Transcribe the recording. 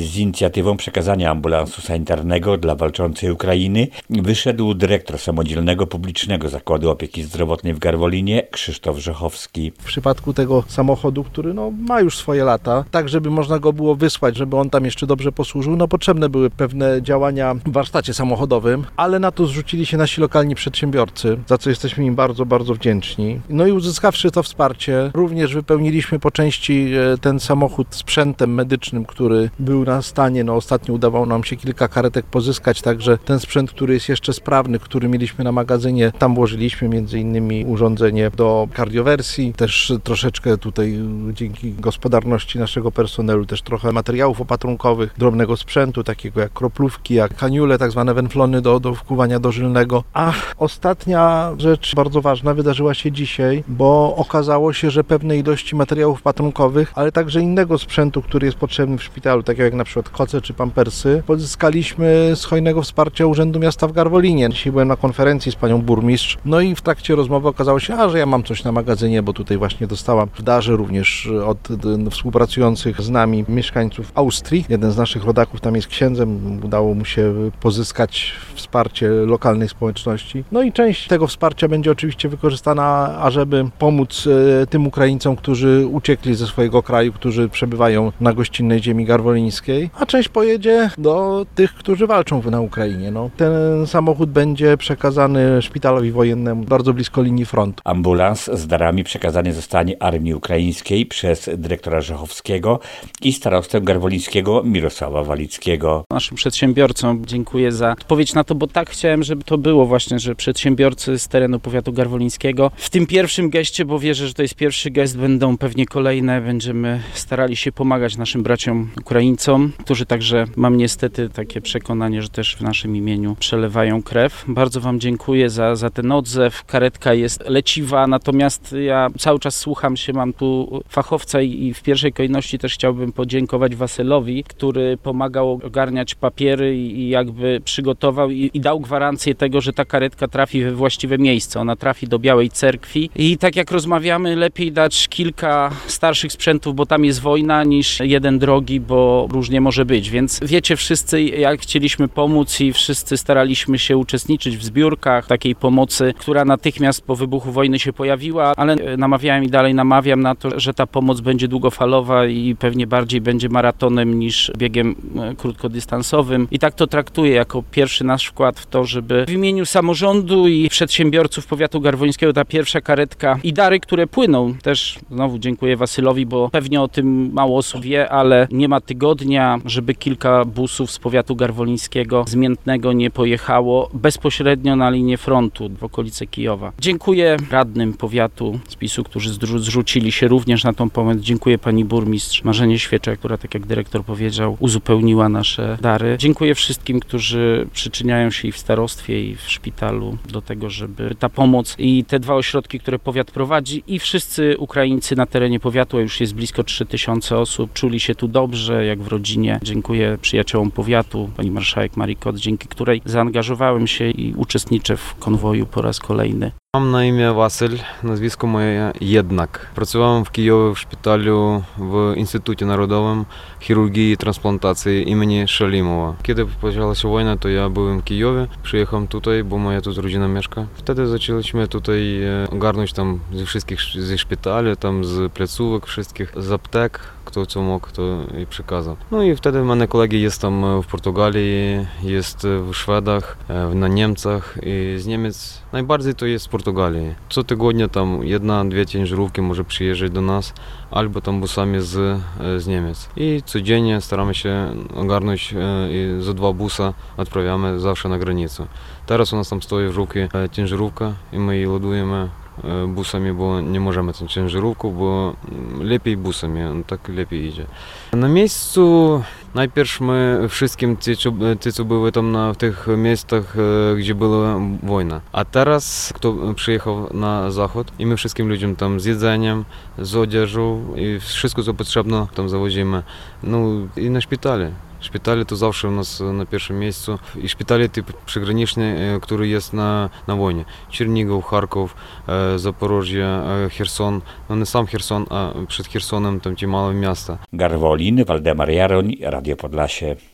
Z inicjatywą przekazania ambulansu sanitarnego dla walczącej Ukrainy wyszedł dyrektor Samodzielnego Publicznego Zakładu Opieki Zdrowotnej w Garwolinie Krzysztof Rzechowski. W przypadku tego samochodu, który no, ma już swoje lata, tak żeby można go było wysłać, żeby on tam jeszcze dobrze posłużył, no potrzebne były pewne działania w warsztacie samochodowym, ale na to zrzucili się nasi lokalni przedsiębiorcy, za co jesteśmy im bardzo, bardzo wdzięczni. No i uzyskawszy to wsparcie, również wypełniliśmy po części e, ten samochód sprzętem medycznym, który był na stanie. No ostatnio udawało nam się kilka karetek pozyskać, także ten sprzęt, który jest jeszcze sprawny, który mieliśmy na magazynie, tam włożyliśmy między innymi urządzenie do kardiowersji, też troszeczkę tutaj dzięki gospodarności naszego personelu, też trochę materiałów opatrunkowych, drobnego sprzętu, takiego jak kroplówki, jak kaniule, tak zwane wenflony do, do wkuwania dożylnego. A ostatnia rzecz bardzo ważna wydarzyła się dzisiaj, bo okazało się, że pewne ilości materiałów patrunkowych, ale także innego sprzętu, który jest potrzebny w szpitalu, tak jak na przykład koce czy pampersy, pozyskaliśmy z hojnego wsparcia Urzędu Miasta w Garwolinie. Dzisiaj byłem na konferencji z panią burmistrz, no i w trakcie rozmowy okazało się, a, że ja mam coś na magazynie, bo tutaj właśnie dostałam w darze również od współpracujących z nami mieszkańców Austrii. Jeden z naszych rodaków tam jest księdzem, udało mu się pozyskać wsparcie lokalnej społeczności. No i część tego wsparcia będzie oczywiście wykorzystana, ażeby pomóc e, tym Ukraińcom, którzy uciekli ze swojego kraju, którzy przebywają na gościnnej ziemi garwolińskiej, a część pojedzie do tych, którzy walczą na Ukrainie. No, ten samochód będzie przekazany szpitalowi wojennemu bardzo blisko linii frontu. Ambulans z darami przekazany zostanie armii ukraińskiej przez dyrektora Rzechowskiego i starostę garwolińskiego Mirosława Walickiego. Naszym przedsiębiorcom dziękuję za odpowiedź na to, bo tak chciałem, żeby to było właśnie, że przedsiębiorcy z terenu powiatu garwolińskiego w tym pierwszym geście, bo wierzę, że to jest pierwszy gest, będą pewnie kolejne, będziemy starali się pomagać naszym braciom Ukraińcom, którzy także, mam niestety takie przekonanie, że też w naszym imieniu przelewają krew. Bardzo Wam dziękuję za, za ten odzew. Karetka jest leciwa, natomiast ja cały czas słucham się, mam tu fachowca i, i w pierwszej kolejności też chciałbym podziękować Wasylowi, który pomagał ogarniać papiery i, i jakby przygotował i, i dał gwarancję tego, że ta karetka trafi we właściwe miejsce. Ona trafi do Białej Cerkwi i tak jak rozmawiamy, lepiej dać kilka starszych sprzętów, bo tam jest wojna, niż jeden drogi, bo różnie może być. Więc wiecie wszyscy, jak chcieliśmy pomóc i wszyscy staraliśmy się uczestniczyć w zbiórkach takiej pomocy, która natychmiast po wybuchu wojny się pojawiła, ale namawiałem i dalej namawiam na to, że ta pomoc będzie długofalowa i pewnie bardziej będzie maratonem niż biegiem e, krótkodystansowym. I tak to traktuję jako pierwszy nasz wkład w to, żeby w imieniu samorządu i przedsiębiorców powiatu garwońskiego ta pierwsza karetka i dary, które płyną, też znowu dziękuję Wasylowi, bo pewnie o tym mało osób wie, ale nie ma tygodnia, żeby kilka busów z powiatu garwolińskiego zmiętnego nie pojechało bezpośrednio na linię frontu w okolice Kijowa. Dziękuję radnym powiatu z którzy zrzucili się również na tą pomoc. Dziękuję pani burmistrz Marzenie Świeczek, która, tak jak dyrektor powiedział, uzupełniła nasze dary. Dziękuję wszystkim, którzy przyczyniają się i w starostwie, i w szpitalu do tego, żeby ta pomoc i te dwa ośrodki, które powiat prowadzi i wszyscy Ukraińcy na terenie powiatu, a już jest blisko 3000 osób, czuli się tu dobrze, jak w rodzinie. Dziękuję przyjaciołom powiatu, pani marszałek Marii Kot, dzięki której zaangażowałem się i uczestniczę w konwoju po raz kolejny. Mam na imię Wasyl, nazwisko moje Jednak. Pracowałem w Kijowie w szpitalu w Instytucie Narodowym Chirurgii i Transplantacji imieni Szalimowa. Kiedy pojawiła się wojna, to ja byłem w Kijowie. Przyjechałem tutaj, bo moja tu rodzina mieszka. Wtedy zaczęliśmy tutaj ogarnąć tam ze wszystkich, ze szpitali, tam z placówek wszystkich, z aptek, kto co mógł, to i przekazał. No i wtedy mamy kolegi jest tam w Portugalii, jest w Szwedach, na Niemcach i z Niemiec najbardziej to jest Portugalii. Co tygodnia tam jedna, dwie ciężarówki może przyjeżdżać do nas, albo tam busami z, z Niemiec. I codziennie staramy się ogarnąć i za dwa busa odprawiamy zawsze na granicę. Teraz u nas tam stoi w ruki ciężarówka i my jej ładujemy busami, bo nie możemy tą ciężarówką, bo lepiej busami, tak lepiej idzie. Na miejscu najpierw my wszystkim, ci, ci co były tam na, w tych miejscach, gdzie była wojna. A teraz kto przyjechał na zachód i my wszystkim ludziom tam z jedzeniem, z odzieżą i wszystko co potrzebne tam zawozimy. No i na szpitale. Szpitale to zawsze u nas na pierwszym miejscu. I szpitale typ przygraniczny, e, który jest na, na wojnie. Czernigow, Charków, e, Zaporożie, e, Cherson. No nie sam Cherson, a przed Chersonem tam ci małe miasta. Garwolin, Waldemar Jaroń, Radio Podlasie.